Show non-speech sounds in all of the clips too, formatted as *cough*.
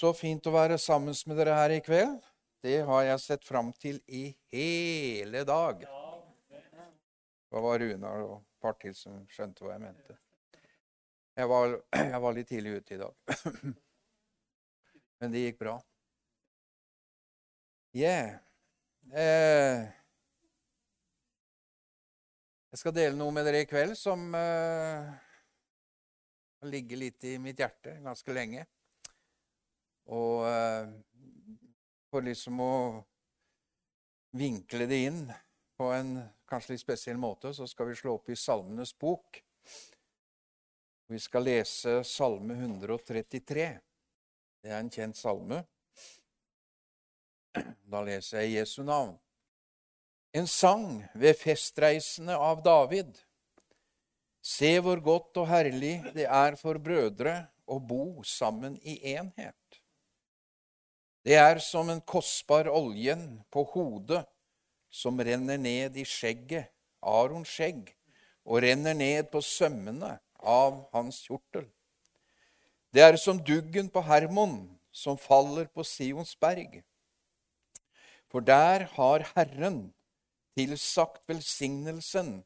Så fint å være sammen med dere her i kveld. Det har jeg sett fram til i hele dag. Det var Runar og et par til som skjønte hva jeg mente. Jeg var, *clears throat* jeg var litt tidlig ute i dag. *clears throat* Men det gikk bra. Yeah. Eh, jeg skal dele noe med dere i kveld som eh, ligger litt i mitt hjerte ganske lenge. Og eh, for liksom å vinkle det inn på en kanskje litt spesiell måte, så skal vi slå opp i Salmenes bok. Vi skal lese Salme 133. Det er en kjent salme. Da leser jeg Jesu navn. En sang ved festreisene av David. Se hvor godt og herlig det er for brødre å bo sammen i enhet. Det er som en kostbar oljen på hodet som renner ned i skjegget, Arons skjegg, og renner ned på sømmene av hans kjortel. Det er som duggen på Hermon som faller på Sions berg. For der har Herren tilsagt velsignelsen,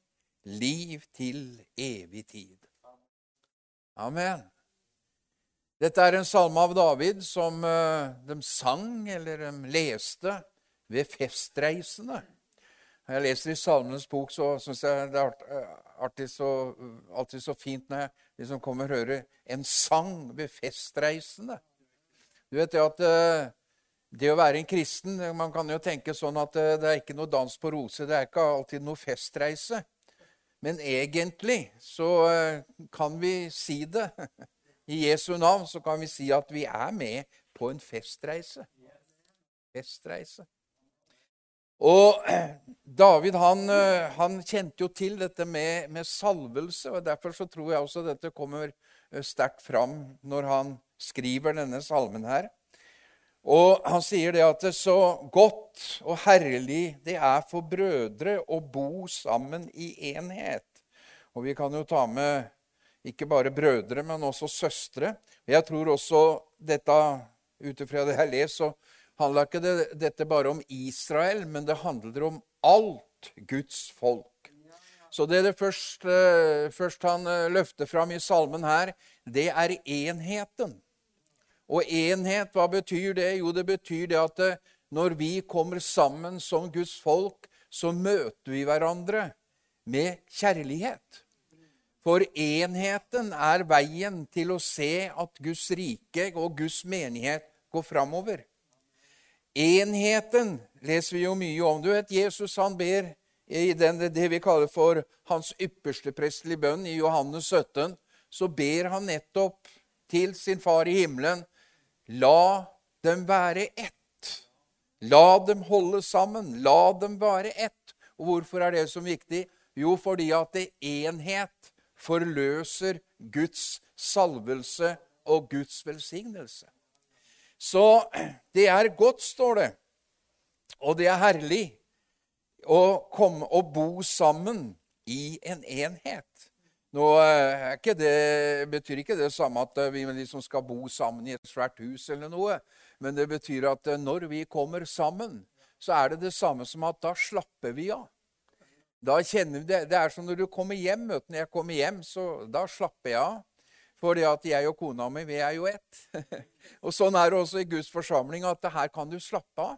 liv til evig tid. Amen. Dette er en salme av David som uh, de sang eller de leste ved festreisene. Når jeg leser i Salmenes bok, så syns jeg det er eh, artig så, alltid så fint når jeg liksom kommer og hører en sang ved festreisende. Du vet det at uh, det å være en kristen Man kan jo tenke sånn at eh, det er ikke noe dans på roser. Det er ikke alltid noe festreise. Men egentlig så eh, kan vi si det. *laughs* I Jesu navn så kan vi si at vi er med på en festreise. Festreise. Og *clears throat* David han, eh, han kjente jo til dette med, med, salvelse, og derfor så tror jeg også dette kommer sterkt fram når han skriver denne salmen her. Og han sier det at det er så godt og herlig det er for brødre å bo sammen i enhet. Og vi kan jo ta med ikke bare brødre, men også søstre. Jeg tror også dette, ut ifra det jeg leser, så handler ikke det, dette bare om Israel, men det handler om alt Guds folk. Så det det først, først han eh, løfter fram i salmen her, det er enheten. Og enhet, hva betyr det? Jo, det betyr det at eh, når vi kommer sammen som Guds folk, så møter vi hverandre med kjærlighet. For enheten er veien til å se at Guds rike og Guds menighet går framover. Enheten leser vi jo mye om. Du vet, Jesus han ber i den, det vi kaller for hans ypperste prestelige bønn i Johannes 17. Så ber han nettopp til sin far i himmelen La dem være ett. La dem holde sammen. La dem være ett. Og hvorfor er det så viktig? Jo, fordi at det enhet forløser Guds salvelse og Guds velsignelse. Så det er godt, står det, og det er herlig å komme og bo sammen i en enhet. Nå eh, ikke det, betyr ikke det samme at eh, vi liksom skal bo sammen i et svært hus, eller noe. Men det betyr at eh, når vi kommer sammen, så er det det samme som at da slapper vi av. Da kjenner vi det, det er som når du kommer hjem. Når jeg kommer hjem, så da slapper jeg av. Fordi at jeg og kona mi, vi er jo ett. *laughs* og sånn er det også i Guds forsamling, at her kan du slappe av.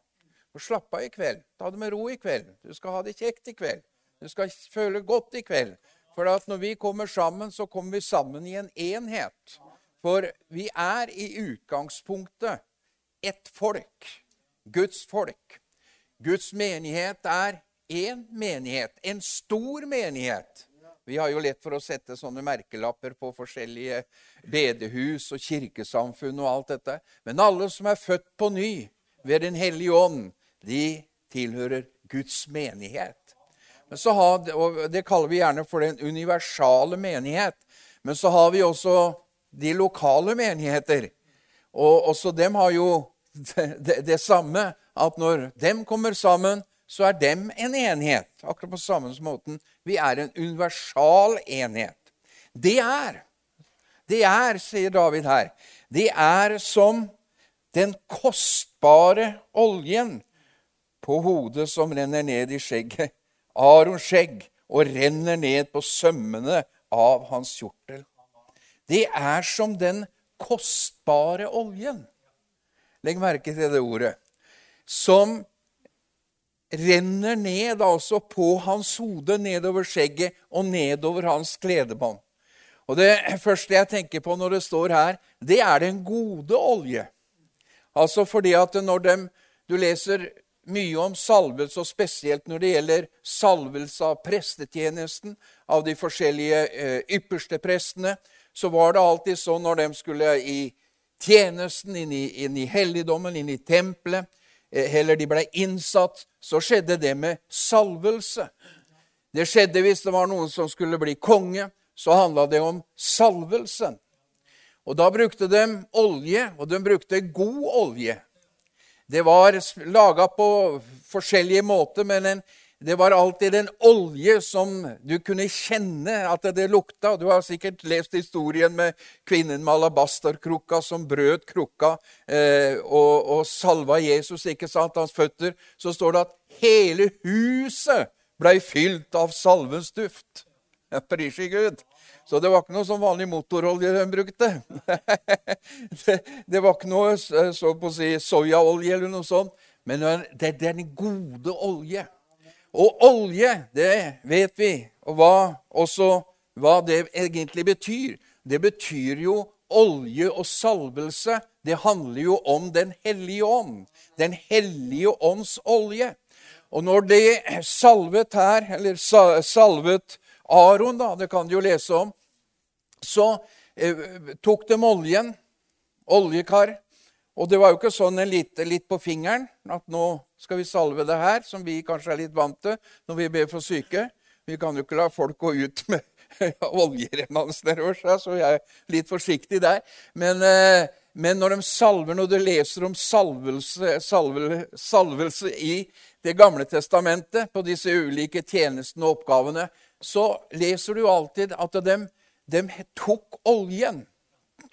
Og slappe av i kveld. Ta det med ro i kveld. Du skal ha det kjekt i kveld. Du skal føle godt i kveld. For at når vi kommer sammen, så kommer vi sammen i en enhet. For vi er i utgangspunktet ett folk. Guds folk. Guds menighet er én menighet. En stor menighet. Vi har jo lett for å sette sånne merkelapper på forskjellige bedehus og kirkesamfunn og alt dette. Men alle som er født på ny ved Den hellige ånd, de tilhører Guds menighet. Har, og Det kaller vi gjerne for den universale menighet. Men så har vi også de lokale menigheter. Og også dem har jo det, *laughs* det, det samme, at når dem kommer sammen, så er dem en enhet. Akkurat på samme måten. Vi er en universal enhet. Det er, det er, sier David her, det er som den kostbare oljen på hodet som renner ned i skjegget, Arons skjegg, og renner ned på sømmene av hans kjortel. Det er som den kostbare oljen. Legg merke til det ordet. Som renner ned altså på hans hode, nedover skjegget og nedover hans kledebånd. Og Det første jeg tenker på når det står her, det er den gode olje. Altså fordi at når de, du leser mye om salvelse, og spesielt når det gjelder salvelse av prestetjenesten, av de forskjellige eh, ypperste prestene, så var det alltid sånn når de skulle i tjenesten, inn i, inn i helligdommen, inn i tempelet, eller de ble innsatt, så skjedde det med salvelse. Det skjedde hvis det var noen som skulle bli konge, så handla det om salvelsen. Og Da brukte de olje, og de brukte god olje. Det var laga på forskjellige måter, men en, det var alltid en olje som du kunne kjenne at det lukta. Du har sikkert lest historien med kvinnen med alabasterkrukka som brøt krukka eh, og, og, salva Jesus, ikke sant, hans føtter. Så står det at hele huset blei fylt av salvens duft. Pris i Gud. Så det var ikke noe sånn vanlig motorolje de brukte. *laughs* det, det, var ikke noe så på å si, soyaolje eller noe sånt. Men det er den gode olje. Og olje, det vet vi, og hva, også hva det egentlig betyr. Det betyr jo olje og salvelse. Det handler jo om Den hellige ånd. Den hellige ånds olje. Og når det salvet her, eller salvet Aron, da, det kan du jo lese om, så eh, tok de oljen, oljekar, og det var jo ikke sånn en litt, litt, på fingeren at nå skal vi salve det her, som vi kanskje er litt vant til når vi ber for syke. Vi kan jo ikke la folk gå ut med *laughs* oljerennende nedover seg, så jeg er litt forsiktig der. Men, eh, men, når de salver, når du leser om salvelse, salvel, salvelse i Det gamle testamentet, på disse ulike tjenestene og oppgavene, så leser du alltid at de, de tok oljen.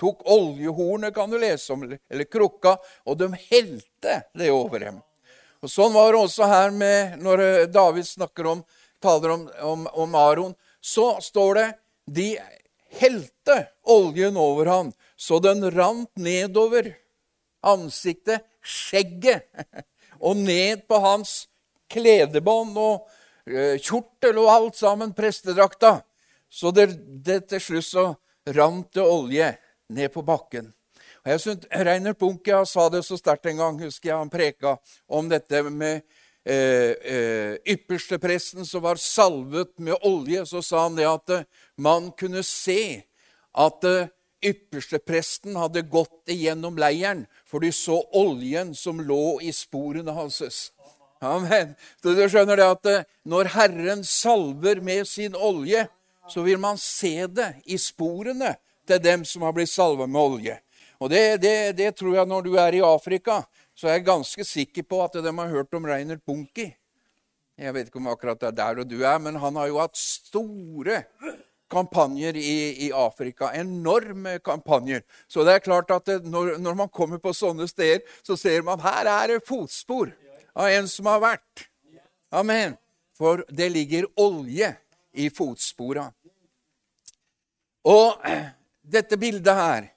Tok oljehornet, kan du lese om, eller krukka, og de helte det over dem. Og Sånn var det også her med, når eh, David snakker om, taler om, om, om Aron. Så står det de helte oljen over ham, så den rant nedover ansiktet, skjegget, *laughs* og ned på hans kledebånd og Eh, kjortel og alt sammen, prestedrakta. Så det, det til slutt så rant det olje ned på bakken. Og jeg synes Reiner Bunke sa det så sterkt en gang, husker jeg han preka om dette med eh, eh, ypperstepresten som var salvet med olje. Så sa han det at eh, man kunne se at eh, ypperstepresten hadde gått igjennom leiren, for de så oljen som lå i sporene hans. Amen. Så du skjønner det at eh, Når Herren salver med sin olje, så vil man se det i sporene til dem som har blitt salva med olje. Og det, det, det, tror jeg når du er i Afrika, så er jeg ganske sikker på at de har hørt om Reinert Bunki. Jeg vet ikke om akkurat det er der du er, men han har jo hatt store kampanjer i, i Afrika. Enorme kampanjer. Så det er klart at det, når, når man kommer på sånne steder, så ser man her er det fotspor av en som har vært. Amen. For det ligger olje i fotspora. Og dette bildet her,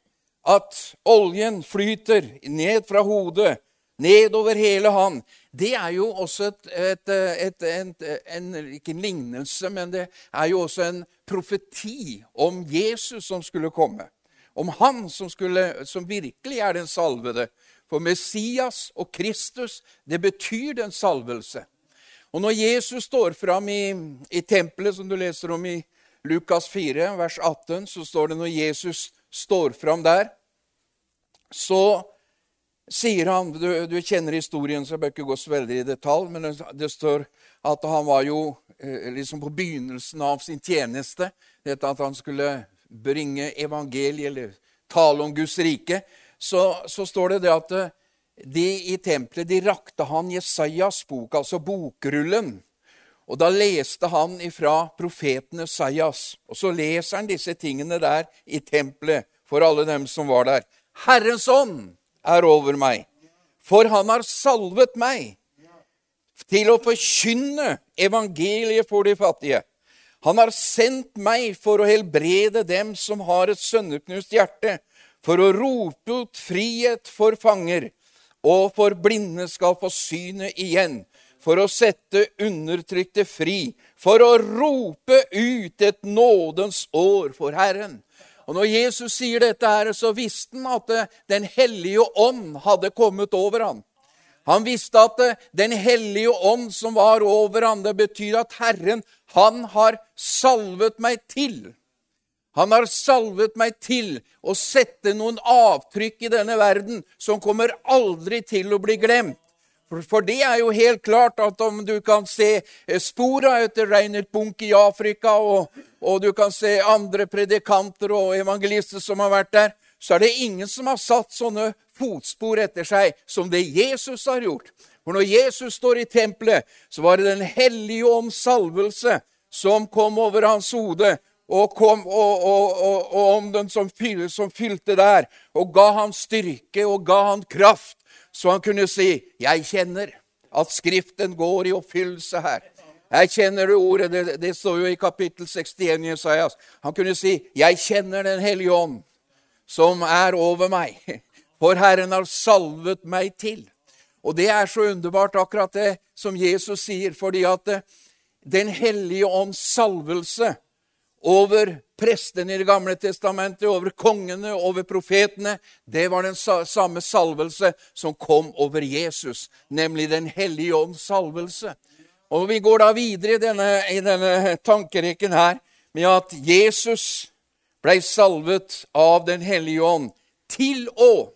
at oljen flyter ned fra hodet, nedover hele han, det er jo også et, et, et, et, en, Ikke en lignelse, men det er jo også en profeti om Jesus som skulle komme. Om han som, skulle, som virkelig er den salvede, for Messias og Kristus, det betyr den salvelse. Og når Jesus står fram i, i tempelet, som du leser om i Lukas 4, vers 18, så står det når Jesus står fram der, så sier han Du, du kjenner historien, så jeg bør ikke gå så veldig i detalj, men det, står at han var jo eh, liksom på begynnelsen av sin tjeneste. Dette at han skulle bringe evangeliet, eller tale om Guds rike så, så står det det at eh, de i tempelet de rakte han Jesajas bok, altså bokrullen. Og da leste han ifra profeten Esaias. Og så leser han disse tingene der i tempelet for alle dem som var der. Herrens ånd er over meg, for han har salvet meg til å forkynne evangeliet for de fattige. Han har sendt meg for å helbrede dem som har et sønderknust hjerte, for å rope ut frihet for fanger, og for blinde skal få synet igjen, for å sette undertrykte fri, for å rope ut et nådens år for Herren. Og Når Jesus sier dette, her, så visste han at Den hellige ånd hadde kommet over ham. Han visste at Den hellige ånd som var over ham, det betyr at Herren, han har salvet meg til. Han har salvet meg til å sette noen avtrykk i denne verden som kommer aldri til å bli glemt. For det er jo helt klart at om du kan se spora etter Reinert Bunch i Afrika, og, og, du kan se andre predikanter og evangelister som har vært der, så er det ingen som har satt sånne fotspor etter seg som det Jesus har gjort. For når Jesus står i tempelet, så var det Den hellige ånds salvelse som kom over hans hode, og, kom, og, og, og ånden som, fyl, som fylte der, og ga han styrke og ga han kraft så han kunne si, 'Jeg kjenner at Skriften går i oppfyllelse her'. Jeg kjenner det ordet. Det, det står jo i kapittel 61 i Jesajas. Han kunne si, 'Jeg kjenner Den hellige ånd, som er over meg', *laughs* for Herren har salvet meg til. Og det er så underbart, akkurat det som Jesus sier, fordi at eh, Den hellige ånds salvelse over prestene i Det gamle testamentet, over kongene, over profetene. Det var den samme salvelse som kom over Jesus, nemlig Den hellige ånds salvelse. Og Vi går da videre i denne, i denne tankerekken her med at Jesus ble salvet av Den hellige ånd til å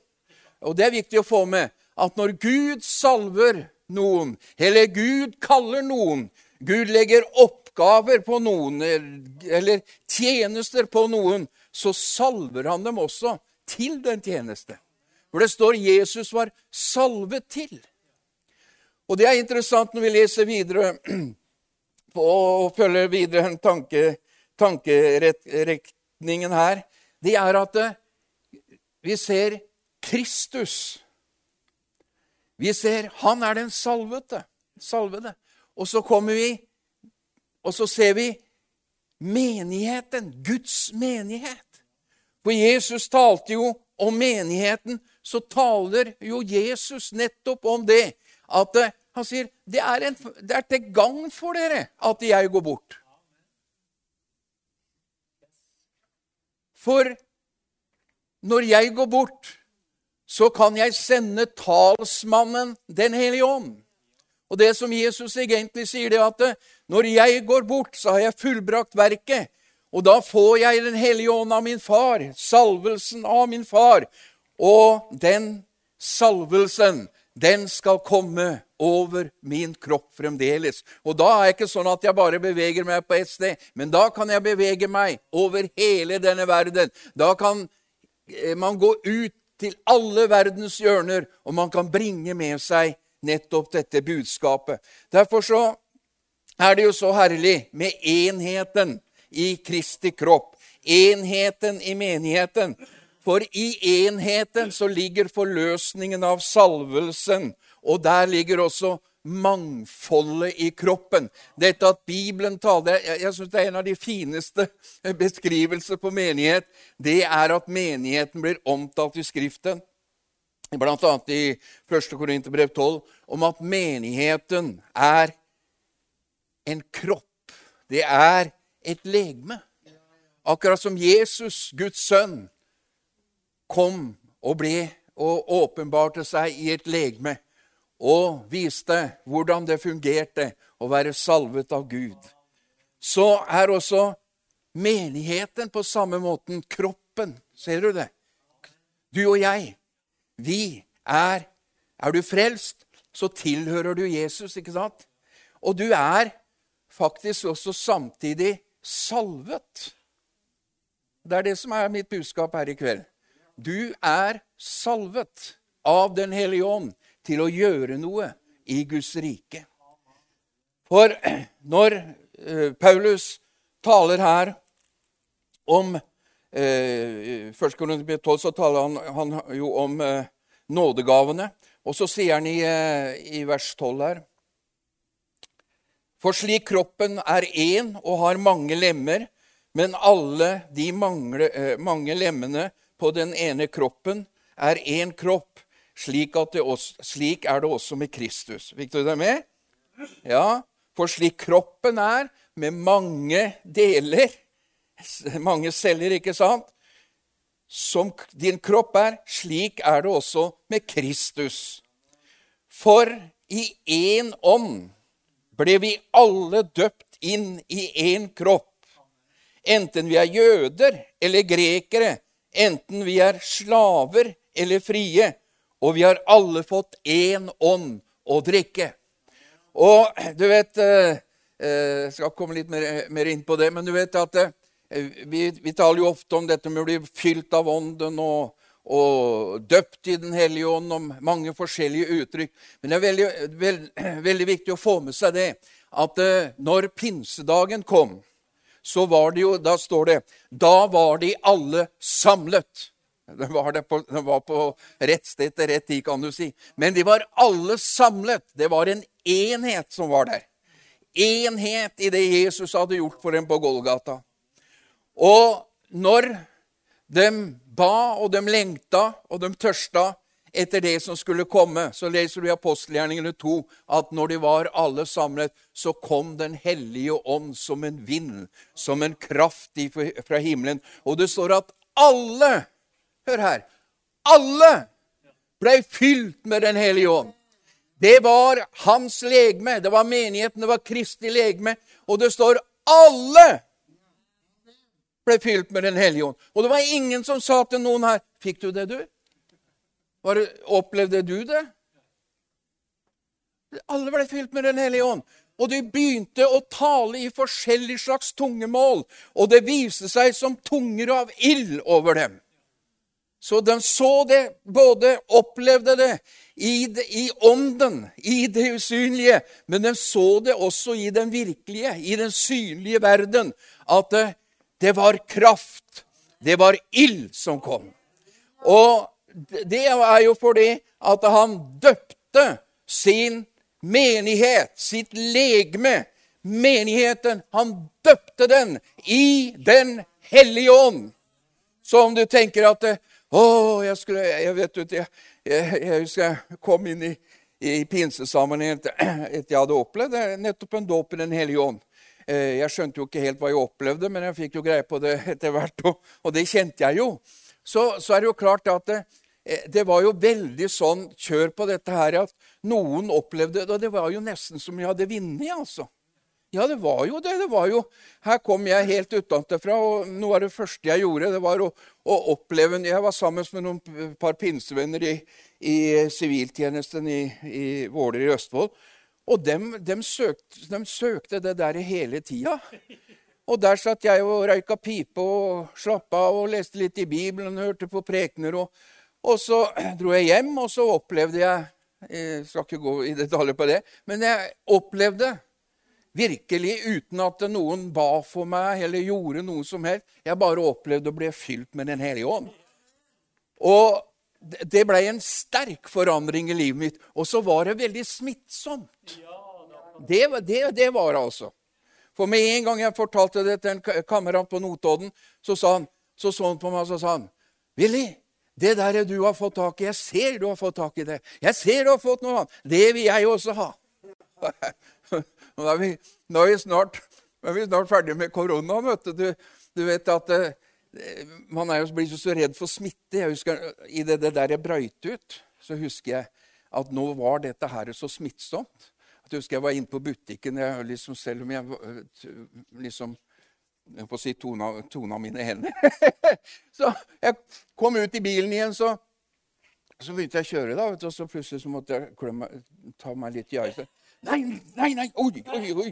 Og det er viktig å få med at når Gud salver noen, eller Gud kaller noen Gud legger opp oppgaver på noen, eller tjenester på noen, så salver han dem også til den tjeneste. For det står Jesus var salvet til. Og det er interessant når vi leser videre *clears throat* og følger videre den tanke, tankeretningen her. Det er at eh, vi ser Kristus. Vi ser han er den salvete. salvede. Og så kommer vi og så ser vi menigheten, Guds menighet. For Jesus talte jo om menigheten, så taler jo Jesus nettopp om det. At eh, han sier det er, en, det er til gagn for dere at jeg går bort. For når jeg går bort, så kan jeg sende talsmannen Den hellige ånd. Og det som Jesus egentlig sier, det er at eh, når jeg går bort, så har jeg fullbrakt verket. Og da får jeg Den hellige ånd av min far, salvelsen av min far. Og den salvelsen, den skal komme over min kropp fremdeles. Og da er det ikke sånn at jeg bare beveger meg på ett sted, men da kan jeg bevege meg over hele denne verden. Da kan eh, man gå ut til alle verdens hjørner, og man kan bringe med seg nettopp dette budskapet. Derfor så er det jo så herlig med enheten i Kristi kropp. Enheten i menigheten. For i enheten så ligger forløsningen av salvelsen, og der ligger også mangfoldet i kroppen. Dette at Bibelen taler Jeg, jeg syns det er en av de fineste *laughs* beskrivelser på menighet. Det er at menigheten blir omtalt i Skriften bl.a. i 1. Korinterbrev 12, om at menigheten er en kropp. Det er et legeme. Akkurat som Jesus, Guds sønn, kom og ble og åpenbarte seg i et legeme og viste hvordan det fungerte å være salvet av Gud. Så er også menigheten på samme måten kroppen. Ser du det? Du og jeg vi er Er du frelst, så tilhører du Jesus, ikke sant? Og du er faktisk også samtidig salvet. Det er det som er mitt budskap her i kveld. Du er salvet av Den hellige ånd til å gjøre noe i Guds rike. For når uh, Paulus taler her om eh, 1. Korinter 12 så taler han, han, jo om eh, nådegavene. Og så sier han i, eh, i vers 12 her For slik kroppen er én og har mange lemmer, men alle de mange, eh, mange lemmene på den ene kroppen er én kropp, slik, også, slik, er det også med Kristus. Fikk du det med? Ja, for slik kroppen er, med mange deler, *laughs* mange celler, ikke sant? Som din kropp er, slik er det også med Kristus. For i én ånd ble vi alle døpt inn i én kropp. Enten vi er jøder eller grekere, enten vi er slaver eller frie. Og vi har alle fått én ånd å drikke. Og du vet eh, eh, Jeg skal komme litt mer, mer, inn på det, men du vet at eh, vi, vi, taler jo ofte om dette med å bli fylt av Ånden og, og døpt i Den hellige ånd, om mange forskjellige uttrykk. Men det er veldig, veld, *clears throat* veldig viktig å få med seg det at når pinsedagen kom, så var det jo Da står det Da var de alle samlet. Den var, på, den var på rett sted til rett tid, kan du si. Men de var alle samlet. Det var en enhet som var der. Enhet i det Jesus hadde gjort for dem på Golgata. Og når de ba, og de lengta, og de tørsta etter det som skulle komme, så leser du i apostelgjerningene 2 at når de var alle samlet, så kom Den hellige ånd som en vind, som en kraft fra himmelen. Og det står at alle Hør her. Alle ble fylt med Den hellige ånd. Det var hans legeme, det var menigheten, det var Kristi legeme. Og det står alle ble fylt med Den hellige ånd. Og det var ingen som sa til noen her Fikk du det, du? Det, opplevde du det? Alle ble fylt med Den hellige ånd. Og de begynte å tale i forskjellige slags tungemål. Og det viste seg som tunger av ild over dem. Så de så det, både opplevde det i, det, i ånden, i det usynlige, men de så det også i den virkelige, i den synlige verden, at det, var kraft, det var ild som kom. Og det er jo fordi at han døpte sin menighet, sitt legeme, menigheten. Han døpte den i Den hellige ånd. Så om du tenker at å, jeg skulle Jeg vet du, jeg, jeg, husker jeg kom inn i, i pinsesammenheng etter jeg hadde opplevd nettopp en dåp i Den hellige ånd. Eh, jeg skjønte jo ikke helt hva jeg opplevde, men jeg fikk jo greie på det *laughs* etter hvert. Og, det kjente jeg jo. Så, så, er det jo klart at det, eh, det var jo veldig sånn kjør på dette her at noen opplevde det. Og det var jo nesten som jeg hadde vunnet, altså. Ja, det var jo det. det var jo, Her kom jeg helt utenfra, og noe av det første jeg gjorde, det var å, å oppleve Jeg var sammen med noen par pinsevenner i, i siviltjenesten i, i Våler i Østfold. Og dem, dem, søkte, dem søkte det der hele tida. Og der satt jeg og røyka pipe og slappa av og leste litt i Bibelen og hørte på prekener. Og, og så *clears throat* dro jeg hjem, og så opplevde jeg Jeg skal ikke gå i detaljer på det, men jeg opplevde Virkelig uten at noen ba for meg eller gjorde noe som helst. Jeg bare opplevde å bli fylt med Den hellige ånd. Og det ble en sterk forandring i livet mitt. Og så var det veldig smittsomt. Det, det, det var det altså. For med en gang jeg fortalte det til en kamerat på Notodden, så han, så så han på meg og så sa han, 'Willy, det der du har fått tak i Jeg ser du har fått tak i det. Jeg ser du har fått noe annet. Det vil jeg også ha. *laughs* Nå er vi, nå er vi, snart, er vi snart ferdig med korona, vet du. Du, du vet at eh, Man er jo blitt så redd for smitte. Jeg husker, I det, det der jeg brøyt ut, så husker jeg at nå var dette her så smittsomt. At jeg husker jeg var inne på butikken, jeg, liksom, selv om jeg eh, liksom jeg på å si tona, tona mine hender. *laughs* så jeg kom ut i bilen igjen, så, så begynte jeg å kjøre. da, og så plutselig så måtte jeg klemme, ta meg litt i øyet. Nei, nei, nei! Oi, oi, oi!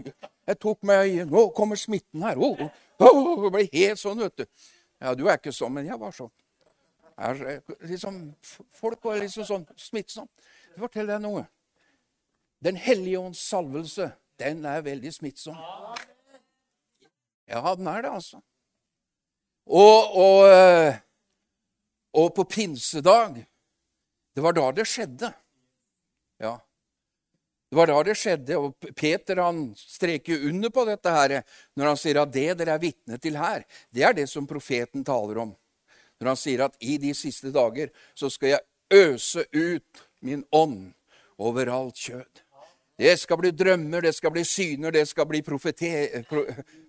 Jeg tok meg i Nå kommer smitten her! Oh, oh, jeg ble helt sånn, vet du. Ja, du er ikke sånn, men jeg var sånn. Jeg, liksom, folk var liksom sånn smittsomme. Fortell deg noe. Den hellige ånds salvelse, den er veldig smittsom. Ja, den er det, altså. Og, og, eh, og på pinsedag Det var da det skjedde. Ja. Det var da det skjedde, og Peter han streker under på dette her, når han sier at det dere er vitne til her, det er det som profeten taler om. Når han sier at i de siste dager så skal jeg øse ut min ånd over alt kjød. Det skal bli drømmer, det skal bli syner, det skal bli profete,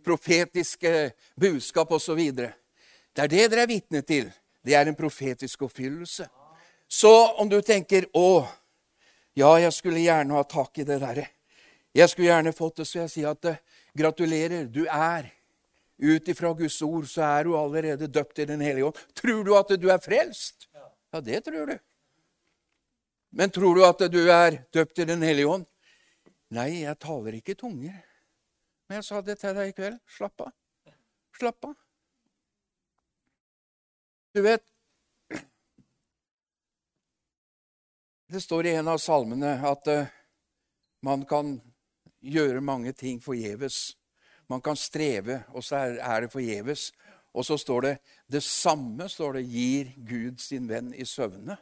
profetiske budskap osv. Det er det dere er vitne til. Det er en profetisk oppfyllelse. Så om du tenker 'Å, ja, jeg skulle gjerne ha tak i det derre'. Jeg skulle gjerne fått det, så jeg sier at gratulerer, du er. Ut ifra Guds ord så er du allerede døpt i Den hellige ånd. Tror du at du er frelst? Ja, det tror du. Men tror du at du er døpt i Den hellige ånd? Nei, jeg taler ikke tunger. Men jeg sa det til deg i kveld. Slapp av. Slapp av. Du vet Det står i en av salmene at uh, man kan gjøre mange ting forgjeves. Man kan streve, og så er det forgjeves. Og så står det det samme står det, gir Gud sin venn i søvne.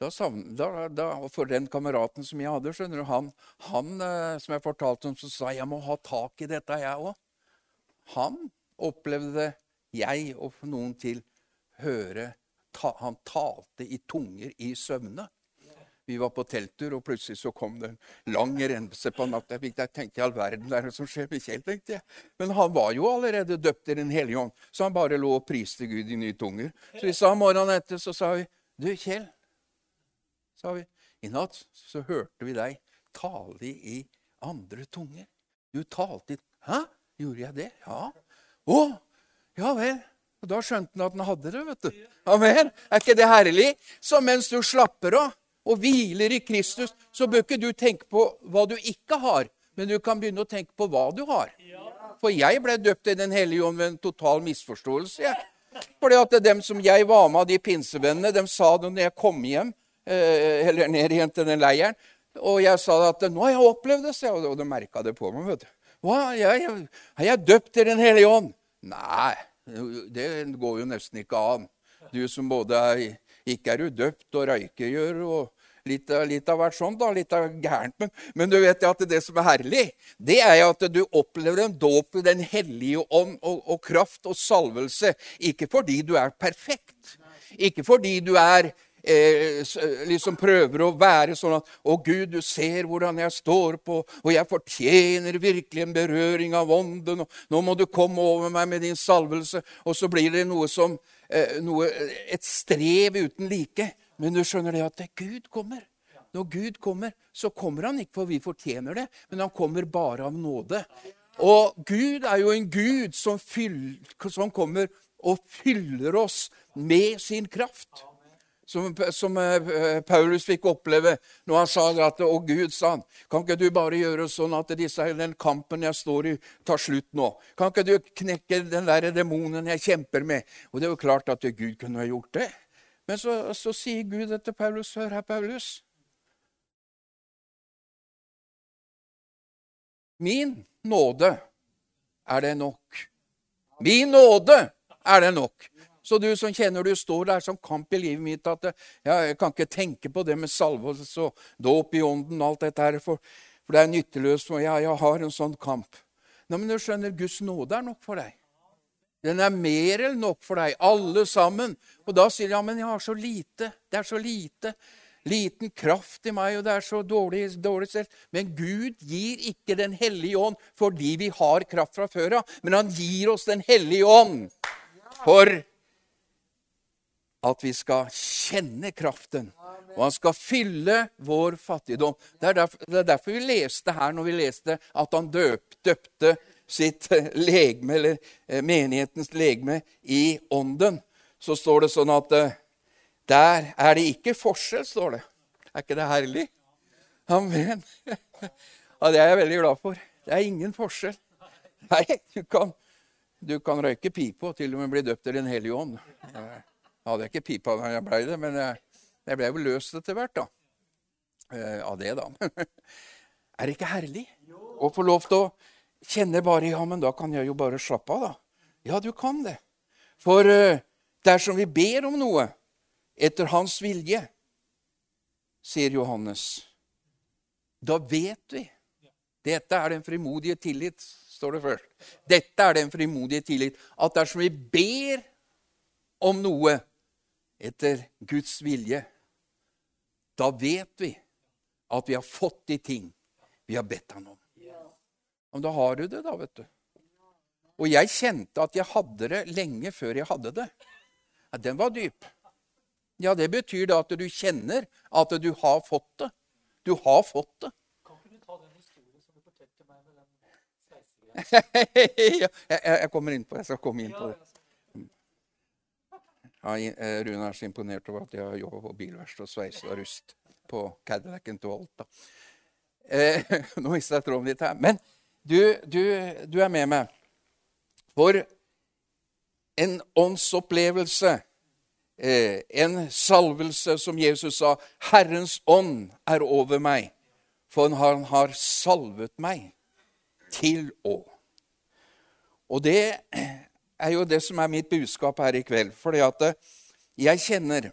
Da, da, da, for den kameraten som jeg hadde, skjønner du, han, han eh, som jeg fortalte om, som sa jeg må ha tak i dette, jeg òg. Han opplevde det jeg og noen til høre ta, Han talte i tunger i søvne. Vi var på telttur, og plutselig så kom det en lang rense på natta. Jeg tenkte i all verden, det er det som skjer med Kjell, tenkte jeg. Men han var jo allerede døpt i Den hellige ånd, så han bare lå og priste Gud i nye tunger. Så vi sa morgenen etter, så sa vi, du Kjell, sa vi. I natt så hørte vi deg tale i andre tunger. Du talte i Hæ? Gjorde jeg det? Ja. Å, ja vel. Og Da skjønte han at han hadde det. vet du. Amen. Er ikke det herlig? Så mens du slapper av og hviler i Kristus, så bør ikke du tenke på hva du ikke har, men du kan begynne å tenke på hva du har. For jeg ble døpt i Den hellige ånd ved en total misforståelse. Jeg. Fordi at dem som jeg var med de pinsevennene, de sa det når jeg kom hjem Eh, eller ned igjen til den leiren. Og jeg sa at 'nå har jeg opplevd det', og de merka det på meg. vet du. Hva? Jeg, jeg, er jeg døpt i Den hellige ånd? Nei, det går jo nesten ikke an. Du som både er Ikke er udøpt og røykegjør og litt, litt av hvert sånt, da, litt av gærent. Men, men, du vet at det som er herlig, det er at du opplever en dåp i Den hellige ånd og, og kraft og salvelse. Ikke fordi du er perfekt. Ikke fordi du er eh, liksom prøver å være sånn at 'Å, Gud, du ser hvordan jeg står på, og jeg fortjener virkelig en berøring av ånden.' og 'Nå må du komme over meg med din salvelse.' Og så blir det noe som eh, noe, et strev uten like. Men du skjønner det at Gud kommer. Når Gud kommer, så kommer han ikke for vi fortjener det, men han kommer bare av nåde. Og Gud er jo en Gud som, fyller, som kommer og fyller oss med sin kraft som, som uh, Paulus fikk oppleve når han sa at 'Å, Gud', sa han, 'kan ikke du bare gjøre sånn at disse, den kampen jeg står i, tar slutt nå?' 'Kan ikke du knekke den der demonen jeg kjemper med?' Og det er jo klart at Gud kunne ha gjort det. Men så, så sier Gud etter Paulus, 'Hør her, Paulus'. Min nåde er det nok. Min nåde er det nok. Så du som kjenner du står der som kamp i livet mitt at ja, jeg kan ikke tenke på det med salvelse og dåp i ånden og alt dette her, for, for det er nytteløst. For ja, jeg har en sånn kamp. Nei, men du skjønner, Guds nåde er nok for deg. Den er mer enn nok for deg, alle sammen. Og da sier de ja, men jeg har så lite. Det er så lite. Liten kraft i meg, og det er så dårlig, dårlig selv. Men Gud gir ikke Den hellige ånd fordi vi har kraft fra før av. Men han gir oss Den hellige ånd for at vi skal kjenne kraften. Og han skal fylle vår fattigdom. Det er, derfor, det er derfor vi leste her når vi leste at han døp, døpte sitt legeme, eller eh, menighetens legeme, i ånden. Så står det sånn at eh, der er det ikke forskjell, står det. Er ikke det herlig? Amen. *laughs* Ja, det er jeg veldig glad for. Det er ingen forskjell. Nei, du kan, du kan røyke pipe og til og med bli døpt til Den hellige ånd. Jeg hadde ikke pipa da jeg blei det, men jeg, jeg ble jo løst etter hvert, da. Eh, av det, da. *laughs* er det ikke herlig å få lov til å kjenne bare Ja, men da kan jeg jo bare slappe av, da. Ja, du kan det. For eh, dersom vi ber om noe etter hans vilje, sier Johannes. Da vet vi. Dette er den frimodige tillit, står det først. Dette er den frimodige tillit. At dersom vi ber om noe etter Guds vilje, da vet vi at vi har fått de ting vi har bedt han om. Men da har du det, da, vet du. Og jeg kjente at jeg hadde det lenge før jeg hadde det. Ja, den var dyp. Ja, det betyr da at du kjenner at du har fått det. Du har fått det. Kan ikke du ta den historien som du fortalte meg med den *laughs* jeg kommer inn på det. Jeg skal komme inn på det. Ja, eh, Rune er så imponert over at jeg har jobba på bilverksted og sveisa rust på Cadillacen til Alta. Eh, *laughs* nå mistet jeg tråden litt her. Men du, du, du er med meg. For en åndsopplevelse, eh, en salvelse, som Jesus sa 'Herrens ånd er over meg', for han har salvet meg til å. Og det er jo det som er mitt budskap her i kveld. fordi at jeg kjenner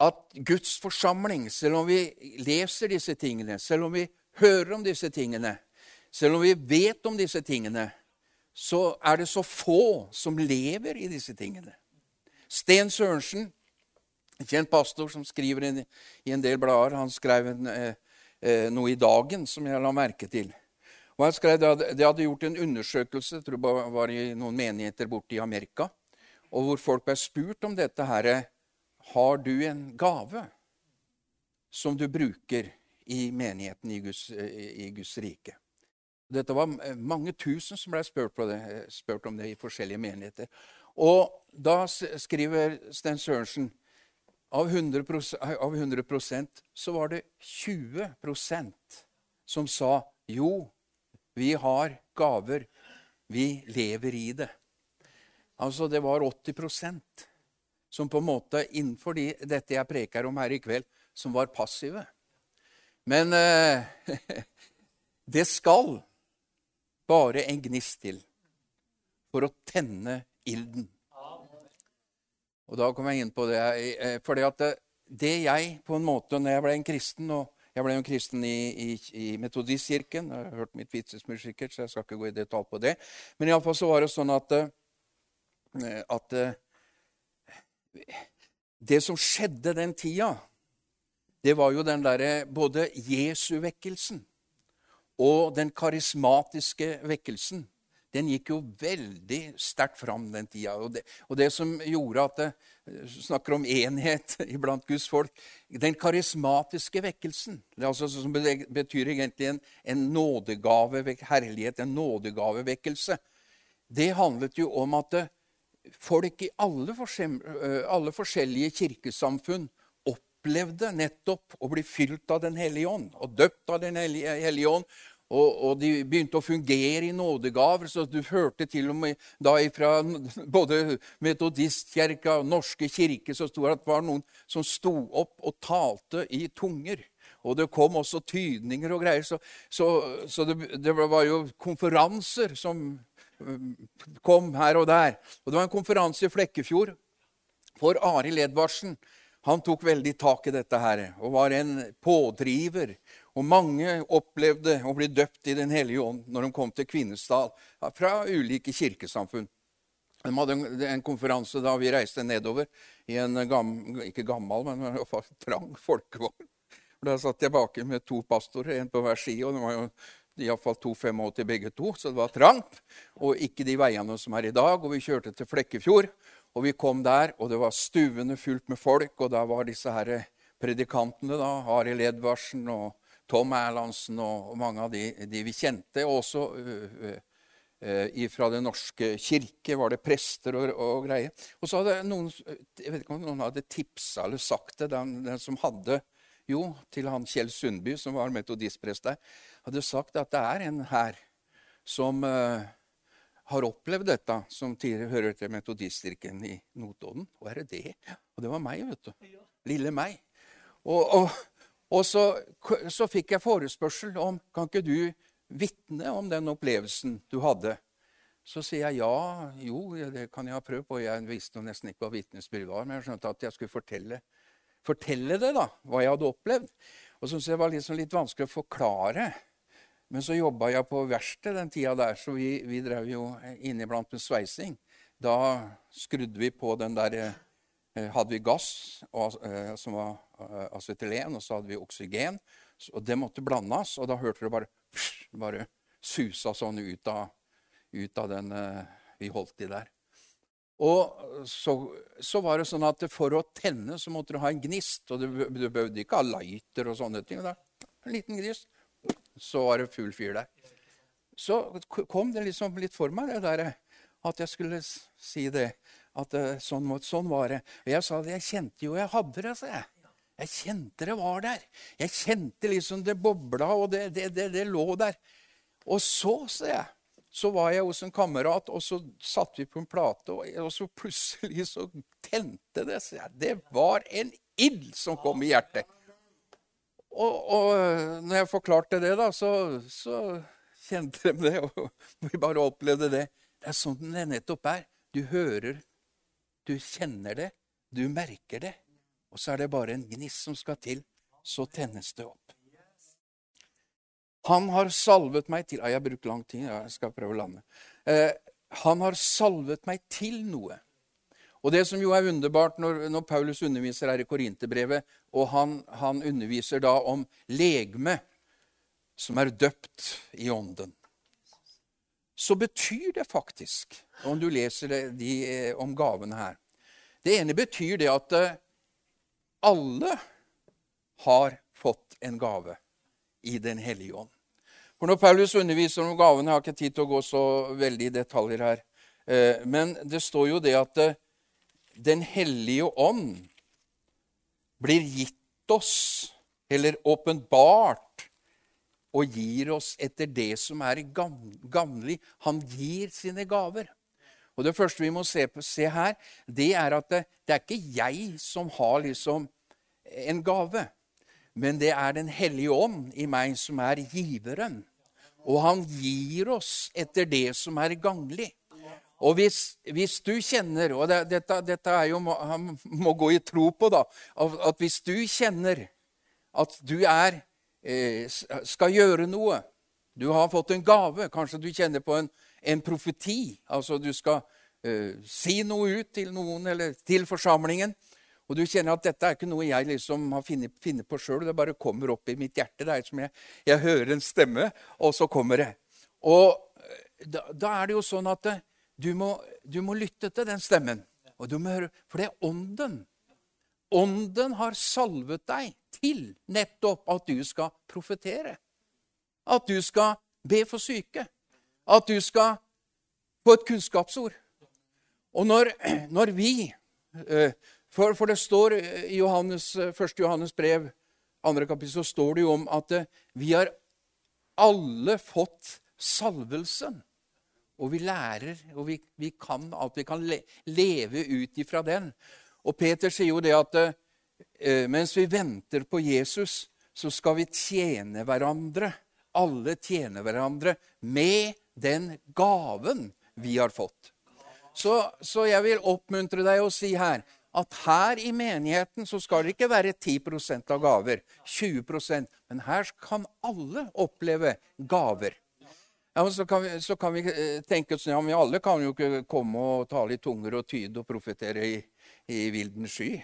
at Guds forsamling, selv om vi leser disse tingene, selv om vi hører om disse tingene, selv om vi vet om disse tingene, så er det så få som lever i disse tingene. Sten Sørensen, en kjent pastor som skriver i en del blader, han skrev en, eh, eh, noe i Dagen som jeg la merke til. Og han skrev, De hadde gjort en undersøkelse jeg tror det var i noen menigheter borte i Amerika, og hvor folk ble spurt om dette her, Har du en gave som du bruker i menigheten i Guds, i Guds rike? Dette var mange tusen som ble spurt, det, spurt, om det i forskjellige menigheter. Og da skriver Sten Sørensen av 100, av 100 så var det 20% som sa jo, vi har gaver, vi lever i det. Altså det var 80% som på en måte innenfor de, dette jeg preker om her i kveld, som var passive. Men eh, *laughs* det skal bare en gnist til for å tenne ilden. Og da kom jeg inn på det. Eh, fordi at det jeg på en måte, når jeg ble en kristen og Jeg ble jo kristen i, i, i Metodistkirken. Jeg har hørt mitt vitsesmur sikkert, så jeg skal ikke gå i detalj på det. Men iallfall så var det sånn at, eh, at Det som skjedde den tida, det var jo den derre både Jesu-vekkelsen og den karismatiske vekkelsen den gikk jo veldig sterkt fram den tida. Og det, og det som gjorde at det, eh, snakker om enhet *laughs* iblant Guds folk Den karismatiske vekkelsen, altså, som betyr egentlig en, en nådegave, herlighet, en nådegavevekkelse, det handlet jo om at eh, folk i alle, alle forskjellige kirkesamfunn opplevde nettopp å bli fylt av Den hellige ånd og døpt av Den hellige ånd. Og, og, de begynte å fungere i nådegaver, så du hørte til og med da fra både metodistkirka og norske kirke så sto det at det var noen som sto opp og talte i tunger. Og det kom også tydninger og greier. Så, så, så det, det, var jo konferanser som kom her og der. Og det var en konferanse i Flekkefjord for Arild Edvardsen. Han tok veldig tak i dette her og var en pådriver. Og mange opplevde å bli døpt i Den hellige ånd når de kom til Kvinesdal fra ulike kirkesamfunn. De hadde en, konferanse da vi reiste nedover i en gammel, ikke gammel, men trang folkevogn. Da satt jeg baki med to pastorer, en på hver side. og det var jo iallfall 2,85 begge to, så det var trangt. Og ikke de veiene som er i dag. Og vi kjørte til Flekkefjord. Og vi kom der, og det var stuende fullt med folk. Og da var disse her predikantene, da, Arild Edvardsen og Tom Erlandsen og, mange av de, de, vi kjente. Og også uh, uh, fra Den norske kirke var det prester og, og greier. Og så hadde noen jeg vet ikke om noen hadde tipsa eller sagt det, den, den som hadde jo, til han Kjell Sundby, som var metodistprest der, hadde sagt at det er en her som uh, har opplevd dette, som tidligere hører til metodistkirken i Notodden. Og er det det? Og det var meg, vet du. Lille meg. Og, og, og så, så, fikk jeg forespørsel om kan ikke du vitne om den opplevelsen du hadde Så sier jeg ja, jo, det kan jeg ha prøvd på. Jeg visste nesten ikke hva vitnesbyrd var, men jeg skjønte at jeg skulle fortelle, fortelle det, da, hva jeg hadde opplevd. Og så syntes det var liksom litt vanskelig å forklare. Men så jobba jeg på verksted den tida der, så vi, vi drev jo inniblant med sveising. Da skrudde vi på den der eh, Hadde vi gass og, eh, som var eh, acetylen, og så hadde vi oksygen. Og det måtte blandes, og da hørte du bare, bare susa sånn ut av, ut av den eh, vi holdt i der. Og så, så, var det sånn at for å tenne så måtte du ha en gnist. Og du, du behøvde ikke ha lighter og sånne ting. Da. En liten gnist. Så var det full fyr der. Så kom det liksom litt for meg, det der at jeg skulle si det. At eh, sånn, sånn var det. Og jeg sa det, jeg kjente jo jeg hadde det, sa jeg. Jeg kjente det var der. Jeg kjente liksom det bobla, og det, det, det, det lå der. Og så, sa jeg, så var jeg hos en kamerat, og så satte vi på en plate, og, så plutselig så tente det seg. Det var en ild som kom i hjertet. Og, og når jeg forklarte det, da, så, så kjente de det, og *laughs* vi bare opplevde det. Det er sånn det nettopp er. Du hører, du kjenner det, du merker det. Og så er det bare en gnist som skal til. Så tennes det opp. Han har salvet meg til Jeg har brukt lang tid, jeg skal prøve å lande. Eh, han har salvet meg til noe. Og det som jo er underbart når, når Paulus underviser her i Korinterbrevet, og han, han, underviser da om legeme som er døpt i ånden, så betyr det faktisk, om du leser det, de, eh, om gavene her Det ene betyr det at eh, alle har fått en gave i Den hellige ånd. For når Paulus underviser om gavene, jeg har ikke tid til å gå så veldig i detaljer her, eh, men det står jo det at Den hellige ånd blir gitt oss, eller åpenbart, og gir oss etter det som er gagnlig. Han gir sine gaver. Og Det første vi må se, på, se her, det er at det, det, er ikke jeg som har liksom en gave. Men det er Den hellige ånd i meg som er giveren. Og han gir oss etter det som er gagnlig. Og hvis, hvis du kjenner Og det, dette, dette, er jo Han må gå i tro på, da. At hvis du kjenner at du er skal gjøre noe Du har fått en gave. Kanskje du kjenner på en, en profeti. Altså du skal eh, si noe ut til noen eller til forsamlingen. Og du kjenner at dette er ikke noe jeg liksom har funnet, på sjøl. Det bare kommer opp i mitt hjerte. Det er som jeg, jeg hører en stemme, og så kommer det. Og eh, da, da er det jo sånn at eh, du må, du må lytte til den stemmen. Og du må høre, For det er ånden. Ånden har salvet deg til nettopp at du skal profetere. At du skal be for syke. At du skal få et kunnskapsord. Og når, *clears throat* når vi eh, for, for, det står i Johannes, 1. Eh, Johannes brev, 2. kapittel, så står det jo om at eh, vi har alle fått salvelsen. Og vi lærer, og vi, vi kan at vi kan le, leve ut ifra den. Og Peter sier jo det at mens vi venter på Jesus, så skal vi tjene hverandre. Alle tjener hverandre med den gaven vi har fått. Så, så jeg vil oppmuntre deg å si her at her i menigheten så skal det ikke være 10% av gaver, 20% men her kan alle oppleve gaver. Ja, så, kan vi, så, kan vi, eh, tenke oss, ja, men Alle kan jo ikke komme og tale i tunger og tyde og profetere i, i vilden sky.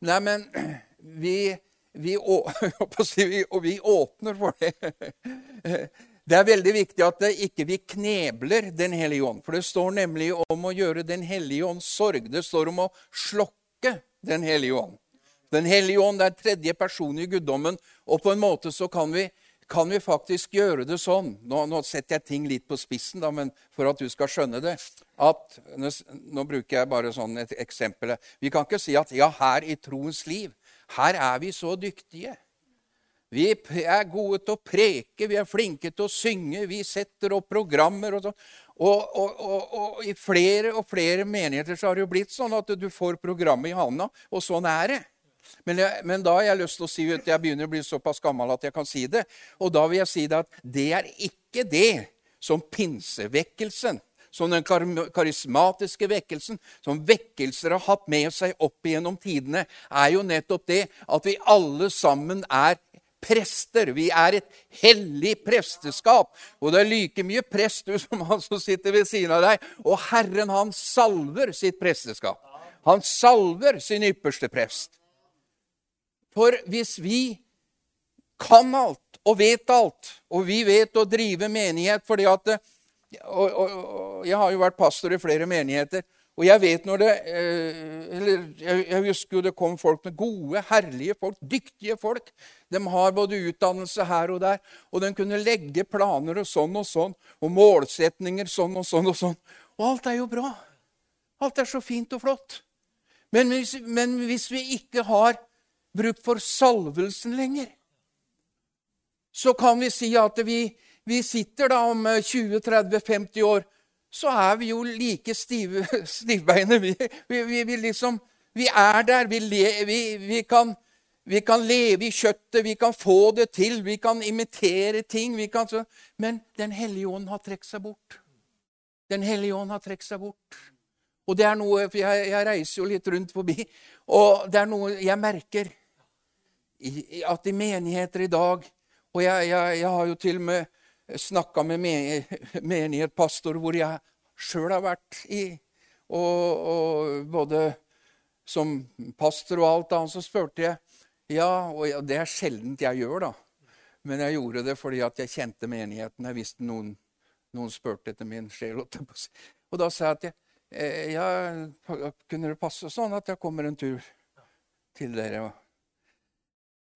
Nei, men *clears throat* vi, vi, *laughs* vi, vi åpner for det. *laughs* Det er veldig viktig at det ikke vi knebler Den hellige ånd. For det står nemlig om å gjøre Den hellige ånds sorg. Det står om å slokke Den hellige ånd. Den hellige ånd er tredje person i guddommen, og på en måte så kan vi, kan vi faktisk gjøre det sånn nå, nå, setter jeg ting litt på spissen, da, men for at du skal skjønne det at, nå, bruker jeg bare sånn et eksempel. Vi kan ikke si at ja, her i troens liv, her er vi så dyktige. Vi er gode til å preke, vi er flinke til å synge, vi setter opp programmer og sånn. Og, og, og, og, i flere og flere menigheter så har det jo blitt sånn at du får programmet i handa, og sånn er det. Men, jeg, men, da har jeg lyst til å si at jeg begynner å bli såpass gammel at jeg kan si det. Og da vil jeg si det at det er ikke det som pinsevekkelsen, som den karismatiske vekkelsen, som vekkelser har hatt med seg opp igjennom tidene, er jo nettopp det at vi alle sammen er prester. Vi er et hellig presteskap. Og det er like mye prest du som han som sitter ved siden av deg. Og Herren, han salver sitt presteskap. Han salver sin ypperste prest. For hvis vi kan alt og vet alt, og vi vet å drive menighet fordi at og, og, og Jeg har jo vært pastor i flere menigheter, og jeg vet når det eh, eller jeg, jeg husker jo det kom folk med gode, herlige folk, dyktige folk. De har både utdannelse her og der, og de kunne legge planer og sånn og sånn, og målsetninger sånn og sånn og sånn. Og alt er jo bra. Alt er så fint og flott. Men hvis, men hvis vi ikke har bruk for salvelsen lenger, så kan vi si at vi, vi sitter da om 20-30-50 år, så er vi jo like stive, *laughs* stivbeine. Vi, vi, vi, liksom Vi er der. Vi, le, kan, vi kan leve i kjøttet, vi kan få det til, vi kan imitere ting. Kan, så, men Den hellige ånd har trukket seg bort. Den hellige ånd har trukket seg bort. Og det er noe, for jeg, jeg reiser jo litt rundt forbi, og det er noe jeg merker i, at i menigheter i dag Og jeg, jeg, jeg har jo til og med snakka med me- menighetspastor hvor jeg sjøl har vært i. Og, og både som pastor og alt annet, så spurte jeg Ja, og det er sjeldent jeg gjør, da. Men jeg gjorde det fordi at jeg kjente menigheten. Jeg visste noen, noen spurte etter min sjel. Og da sa jeg at jeg, eh, ja, kunne det passe sånn at jeg kommer en tur til dere?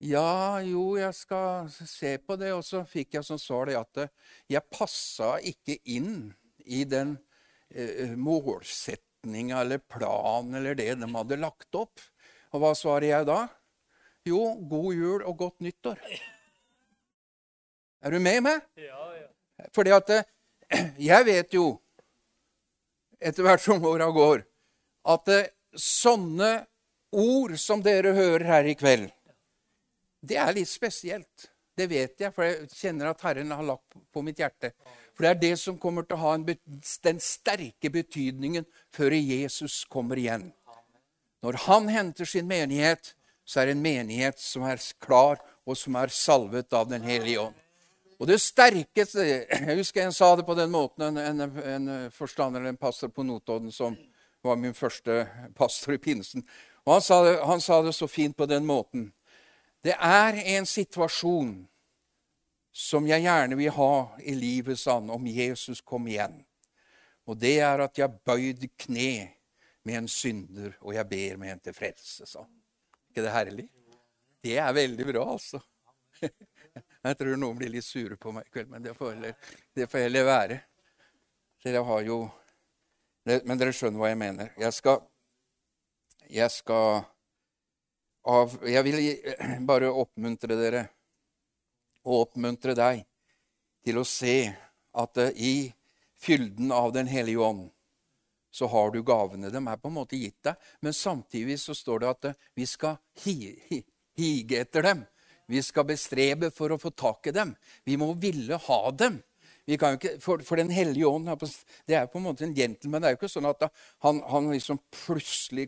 Ja, jo, jeg skal se på det. Og så fikk jeg som svar det at eh, jeg passa ikke inn i den eh, målsetninga eller planen eller det de hadde lagt opp. Og hva svarer jeg da? Jo, god jul og godt nyttår. Er du med meg? Ja, ja. Fordi at eh, *clears throat* jeg vet jo, etter hvert som åra går, at eh, sånne ord som dere hører her i kveld, det er litt spesielt. Det vet jeg, for jeg kjenner at Herren har lagt på- mitt hjerte. For det er det som kommer til å ha en, den sterke betydningen før Jesus kommer igjen. Når han henter sin menighet, så er det en menighet som er klar, og som er salvet av Den hellige ånd. Og det sterkeste *clears throat* Jeg husker jeg sa det på den måten, en, en, en forstander eller en pastor på Notodden som var min første pastor i pinsen. Og han sa, det, han sa det så fint på den måten. Det er en situasjon som jeg gjerne vil ha i livet, sånn om Jesus kom igjen. Og det er at jeg bøyd kne med en synder, og jeg ber med en til frelse, Sånn. ikke det herlig? Det er veldig bra, altså. *laughs* Jeg tror noen blir litt sure på meg i kveld, men det får heller, det får heller være. Dere har jo Men dere skjønner hva jeg mener. Jeg skal Jeg skal av, Jeg vil *clears throat* bare oppmuntre dere, og oppmuntre deg, til å se at eh, i fylden av Den hellige ånd så har du gavene. De er på en måte gitt deg, men samtidig så står det at eh, vi skal hi, hi, hige etter dem. Vi skal bestrebe for å få tak i dem. Vi må ville ha dem. Ikke, for, for Den hellige ånd det er på en måte en gentleman. Det er jo ikke sånn at han, han liksom plutselig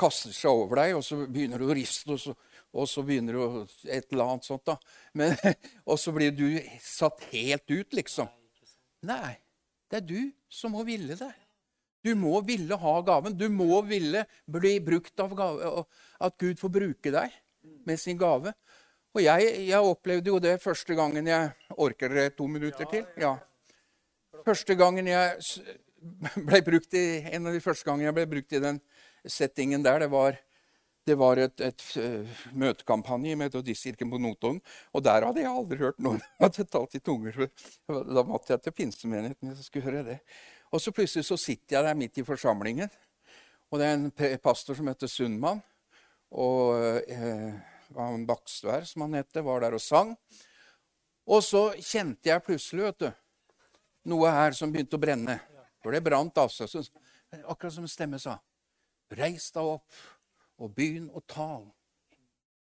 kaster seg over deg, og så begynner du å riste, og så, og så begynner du å et eller annet sånt. da. Men, *laughs* og så blir du satt helt ut, liksom. Nei, det er du som må ville det. Du må ville ha gaven. Du må ville bli brukt av gave, at Gud får bruke deg med sin gave. Og jeg, jeg opplevde jo det første gangen jeg Orker dere to minutter til? Ja. Første gangen jeg *laughs* ble brukt i, En av de første gangene jeg ble brukt i den settingen der, det var, det var et, et eh, møtekampanje i Metodistkirken på Notodden. Og der hadde jeg aldri hørt noen *laughs* hadde talt i tunger. Da måtte jeg til pinsemenigheten hvis jeg skulle høre det. Og så plutselig så sitter jeg der midt i forsamlingen. Og det er en pastor som heter Sundmann. Og eh, Bakstvær, som han het, var der og sang. Og så kjente jeg plutselig vet du, noe her som begynte å brenne. For det brant altså. Så, akkurat som en stemme sa. Reis deg opp og begynn å tale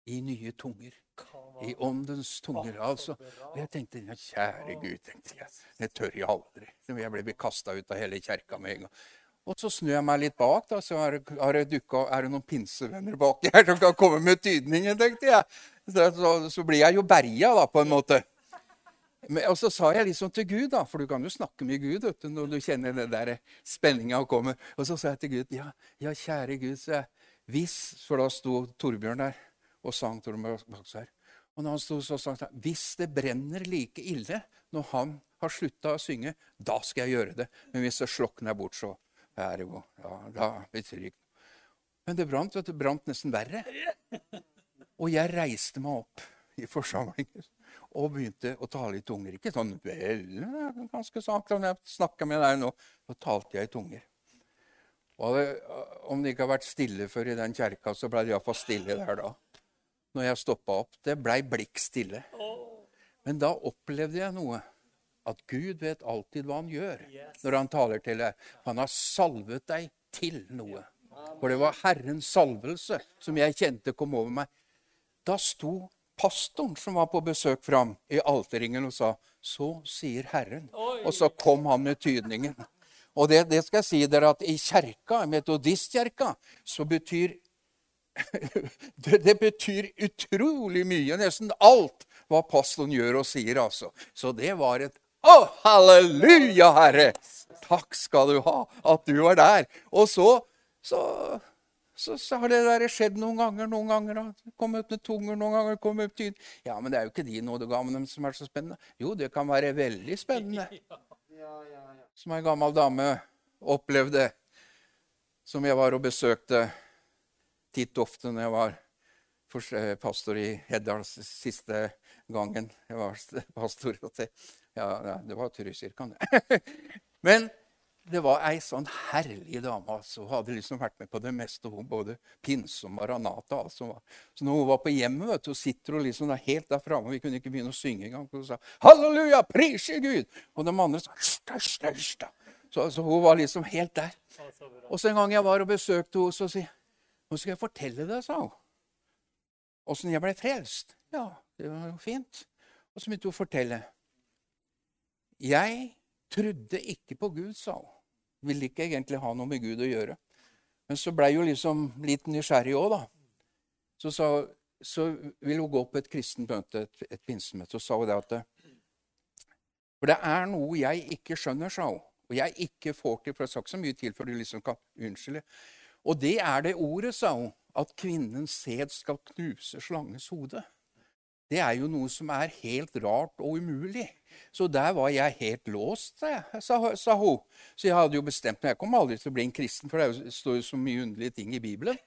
i nye tunger. I åndens tunger. altså. Og jeg tenkte ja, kjære Gud, tenkte jeg. Det tør jeg aldri. Jeg ble kasta ut av hele kjerka med en gang. Og så snur jeg meg litt bak, da, så er det, dukket, er det noen pinsevenner baki her som kan komme med tydningen, tenkte jeg. Så, så, så blir jeg jo berga, da, på en måte. Og så sa jeg liksom til Gud, da, for du kan jo snakke med Gud du, når du kjenner den der spenninga komme. Og så sa jeg til Gud, ja, ja kjære Gud, så jeg, hvis For da sto Torbjørn der og sang Torbjørn Baksvær. Og når han sto så sang han, hvis det brenner like ille når han har slutta å synge, da skal jeg gjøre det. Men hvis det slokner bort, så er det jo Ja, da betyr det ikke Men det brant, vet du. brant nesten verre. Og jeg reiste meg opp i forsamlingen og begynte å tale i tunger. Ikke sånn vel, ganske sakte. Når jeg snakka med deg nå, så talte jeg i tunger. Og det, om det ikke har vært stille før i den kjerka, så ble det iallfall stille der da. Når jeg stoppa opp. Det blei blikk stille. Men da opplevde jeg noe. At Gud vet alltid hva han gjør når han taler til deg. Han har salvet deg til noe. For det var Herrens salvelse som jeg kjente kom over meg. Da sto pastoren som var på besøk fram i alterringen og sa 'Så sier Herren'. Og så kom han med tydningen. Og det, det skal jeg si dere at i kjerka, metodistkjerka, så betyr *laughs* det, det, betyr utrolig mye. Nesten alt hva pastoren gjør og sier, altså. Så det var et Å, halleluja, Herre! Takk skal du ha at du var der. Og så, så, så, så har det der skjedd noen ganger. Noen ganger kom ut med tunger, noen ganger kom ut tyd. Ja, men det er jo ikke de nådegavene som er så spennende. Jo, det kan være veldig spennende. *laughs* Som ei gammel dame opplevde, som jeg var og besøkte titt ofte når jeg var eh, pastor i Heddal siste gangen jeg var pastor. *laughs* Ja, det var Trysilkan, det. *laughs* Men det var ei sånn herlig dame. altså. Hun hadde liksom vært med på det meste. hun Både pinse og maranata. Altså. Så når hun var på hjemmet, vet du, sitter hun liksom helt der framme. Vi kunne ikke begynne å synge engang. Hun sa 'Halleluja, prise Gud!' Og de andre sa 'Hysj, hysj, Så altså, hun var liksom helt der. Og så en gang jeg var og besøkte henne, så sier 'Nå skal jeg fortelle deg', sa hun. Åssen jeg ble frelst. Ja, det var jo fint. Og så begynte hun å fortelle. Jeg trodde ikke på Gud, sa hun. Ville ikke egentlig ha noe med Gud å gjøre. Men så blei hun liksom litt nysgjerrig òg, da. Så, sa, så ville hun gå på et kristent møte, et, et pinsemøte, og sa hun det at For det er noe jeg ikke skjønner, sa hun. Og jeg ikke får til, for det har sagt så mye til for du liksom kan unnskylde. Og det er det ordet, sa hun, at kvinnens sæd skal knuse slangens hode. Det er jo noe som er helt rart og umulig. Så der var jeg helt låst, sa, sa hun. Så jeg hadde jo bestemt meg. Jeg kom aldri til å bli en kristen, for det står jo så mye underlige ting i Bibelen.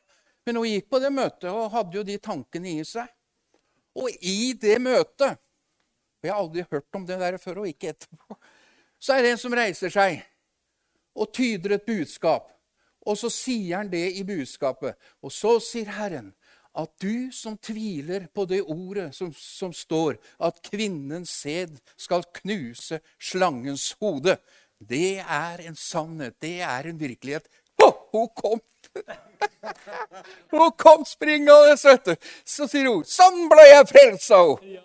Men hun gikk på det møtet og hadde jo de tankene i seg. Og i det møtet Og jeg har aldri hørt om det der før, og ikke etterpå. Så er det en som reiser seg og tyder et budskap. Og så sier han det i budskapet. Og så sier Herren at du som tviler på det ordet som, som står, at kvinnens sæd skal knuse slangens hode, det er en sannhet. Det er en virkelighet. Oh, hun kom! *laughs* hun kom springende, vet du. Så sier hun 'Sånn ble jeg frelst', sa hun.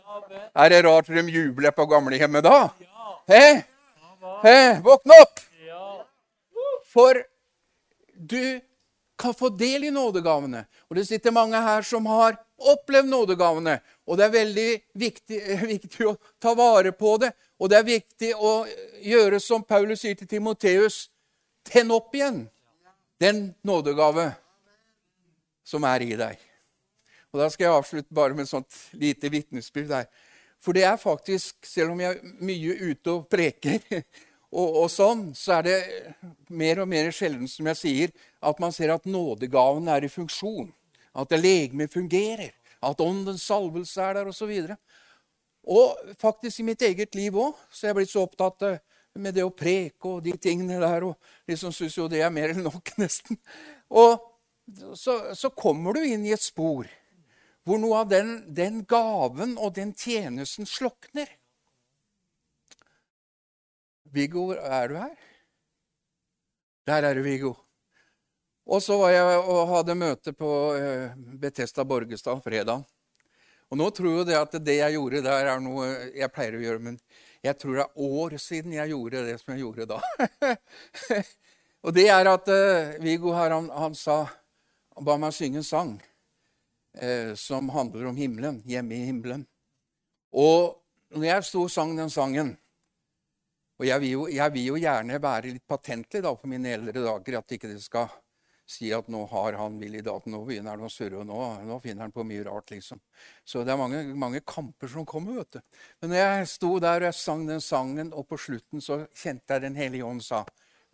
Er det rart de jubler på gamlehjemmet da? Hæ? Hæ? Våkne opp! For du kan få del i nådegavene. Og det sitter mange her som har opplevd nådegavene. Og det er veldig viktig, *laughs* viktig, å ta vare på det. Og det er viktig å gjøre som Paulus sier til Timoteus Tenn opp igjen den nådegave som er i deg. Og Da skal jeg avslutte bare med et sånt lite vitnesbyrd der. For det er faktisk, selv om jeg er mye ute og preker, *laughs* og, og, sånn, så er det mer og mer sjelden, som jeg sier, at man ser at nådegaven er i funksjon. At legemet fungerer. At åndens salvelse er der, osv. Og, og faktisk i mitt eget liv òg så jeg blitt så opptatt med det å preke og de tingene der. Og liksom syns jo det er mer enn nok, *laughs* nesten. Og så, så, kommer du inn i et spor hvor noe av den, den gaven og den tjenesten slukner. Viggo, er du her? Der er du, Viggo. Og så var jeg og hadde møte på eh, Betesta Borgestad fredag. Og nå tror jeg det at det jeg gjorde der, er noe jeg pleier å gjøre. Men jeg tror det er år siden jeg gjorde det som jeg gjorde da. *laughs* og det er at uh, Viggo her, han, han, sa Han ba meg synge en sang eh, som handler om himmelen. Hjemme i himmelen. Og når jeg sto og sang den sangen Og jeg vil, jo, jeg vil jo gjerne være litt patentlig da på mine eldre dager, at ikke det skal si at nå har han Willy Daten, nå begynner han å surre, og nå, nå, finner han på mye rart, liksom. Så det er mange, mange, kamper som kommer, vet du. Men når jeg sto der og jeg sang den sangen, og på slutten så kjente jeg Den hellige ånd sa,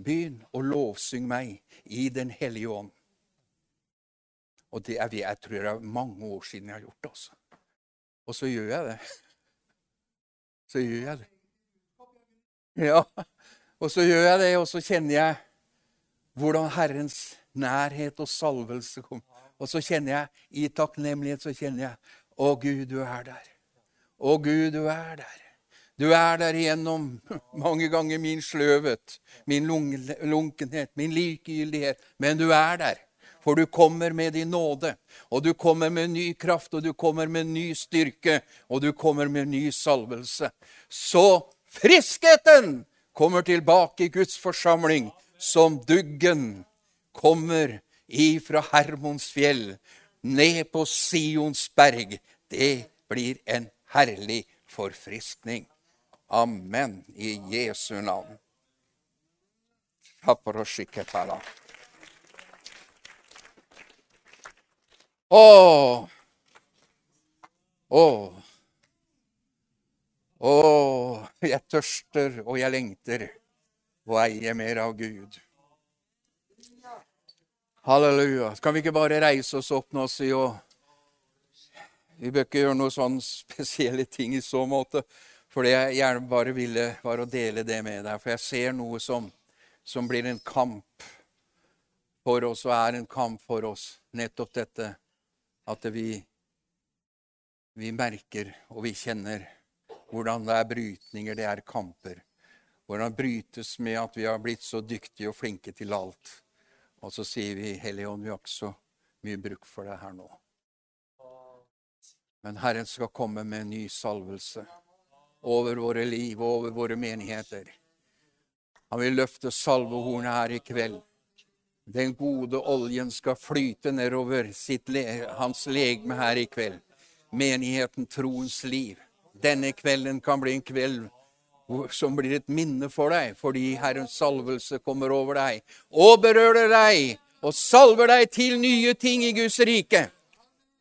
begynn å lovsynge meg i Den hellige ånd. Og det er, jeg tror det er mange år siden jeg har gjort det, altså. Og så gjør jeg det. *laughs* Så gjør jeg det. *laughs* Ja, og så gjør jeg det, og så kjenner jeg hvordan Herrens nærhet og salvelse kom. Og så kjenner jeg, i takknemlighet, så kjenner jeg Å, Gud, du er der. Å, Gud, du er der. Du er der igjennom *laughs* mange ganger min sløvhet, min lunkenhet, min likegyldighet. Men du er der. For du kommer med din nåde, og du kommer med ny kraft, og du kommer med ny styrke, og du kommer med ny salvelse. Så friskheten kommer tilbake i Guds forsamling som duggen kommer ifra Hermons fjell, ned på Sions berg. Det blir en herlig forfriskning. Amen i Jesu navn. Å, å, å, jeg tørster og jeg lengter og eier mer av Gud. Halleluja. Kan vi ikke bare reise oss opp nå og si og Vi bør ikke gjøre noen sånne spesielle ting i så måte. For det jeg gjerne bare ville, var å dele det med deg. For jeg ser noe som, som blir en kamp for oss, og er en kamp for oss. Nettopp dette at vi, vi merker og vi kjenner hvordan det er brytninger, det er kamper. Hvordan brytes med at vi har blitt så dyktige og flinke til alt. Og så sier vi, Helligånd, vi har ikke så mye bruk for det her nå. Men Herren skal komme med en ny salvelse over våre liv og over våre menigheter. Han vil løfte salvehornet her i kveld. Den gode oljen skal flyte nedover le hans legeme her i kveld. Menigheten, troens liv. Denne kvelden kan bli en kveld som blir et minne for deg, fordi Herrens salvelse kommer over deg og berører deg og salver deg til nye ting i Guds rike.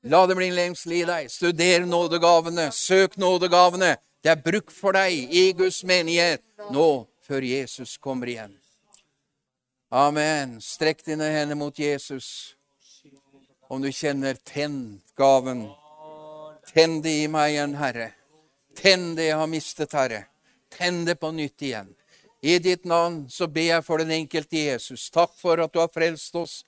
La det bli en lengsel i deg. Studer nådegavene, søk nådegavene. Det er bruk for deg i Guds menighet nå før Jesus kommer igjen. Amen. Strekk dine hender mot Jesus. Om du kjenner, tenn gaven. Tenn det i meg igjen, Herre. Tenn det jeg har mistet, Herre. Tenn det på nytt igjen. I ditt navn så ber jeg for den enkelte Jesus. Takk for at du har frelst oss.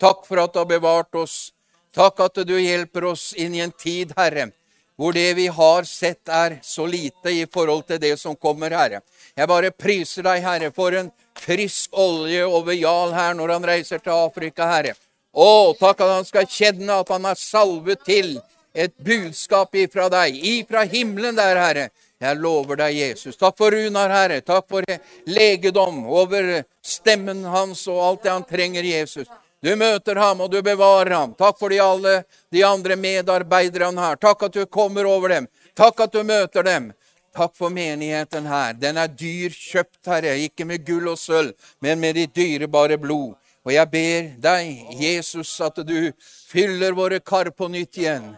Takk for at du har bevart oss. Takk at du hjelper oss inn i en tid, Herre, hvor det vi har sett, er så lite i forhold til det som kommer, Herre. Jeg bare priser deg, Herre, for en frisk olje over Jarl her når han reiser til Afrika, Herre. Å, takk at han skal kjenne at han er salvet til et budskap ifra deg, ifra himmelen der, Herre. Jeg lover deg, Jesus. Takk for Runar, Herre. Takk for legedom over stemmen hans og alt det han trenger, Jesus. Du møter ham, og du bevarer ham. Takk for de alle de andre medarbeiderne her. Takk at du kommer over dem. Takk at du møter dem. Takk for menigheten her. Den er dyr kjøpt, Herre, ikke med gull og sølv, men med ditt dyrebare blod. Og jeg ber deg, Jesus, at du fyller våre kar på nytt igjen.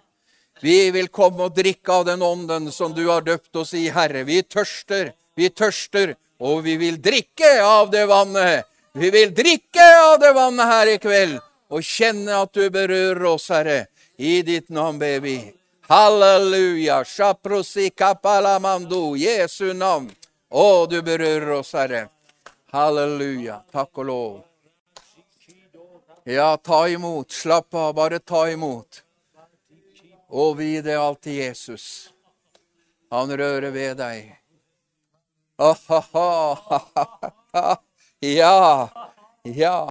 Vi vil komme og drikke av den ånden som du har døpt oss i, Herre. Vi tørster, vi tørster, og vi vil drikke av det vannet. Vi vil drikke av det vannet her i kveld og kjenne at du berører oss, Herre. I ditt navn ber vi. Halleluja. Jesu navn. Å, du berører oss, Herre. Halleluja. Takk og lov. Ja, ta imot. Slapp av. Bare ta imot. Vi det alt til Jesus. Han rører ved deg. Ah-ha-ha. Ja, ja.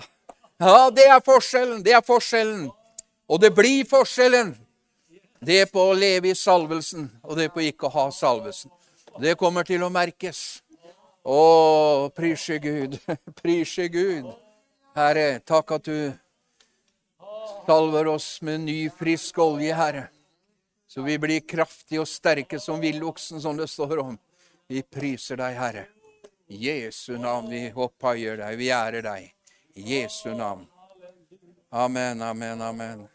Ja, det er forskjellen. Det er forskjellen. Og det blir forskjellen. Det er på å leve i salvelsen, og det er på ikke å ha salvelsen. Det kommer til å merkes. Å, prise Gud, *laughs* prise Gud. Herre, takk at du salver oss med ny, frisk olje, Herre. Så vi blir kraftige og sterke som villoksen, som det står om. Vi priser deg, Herre. Jesu navn vi opphøyer deg, vi ærer deg. Jesu navn. Amen, amen, amen.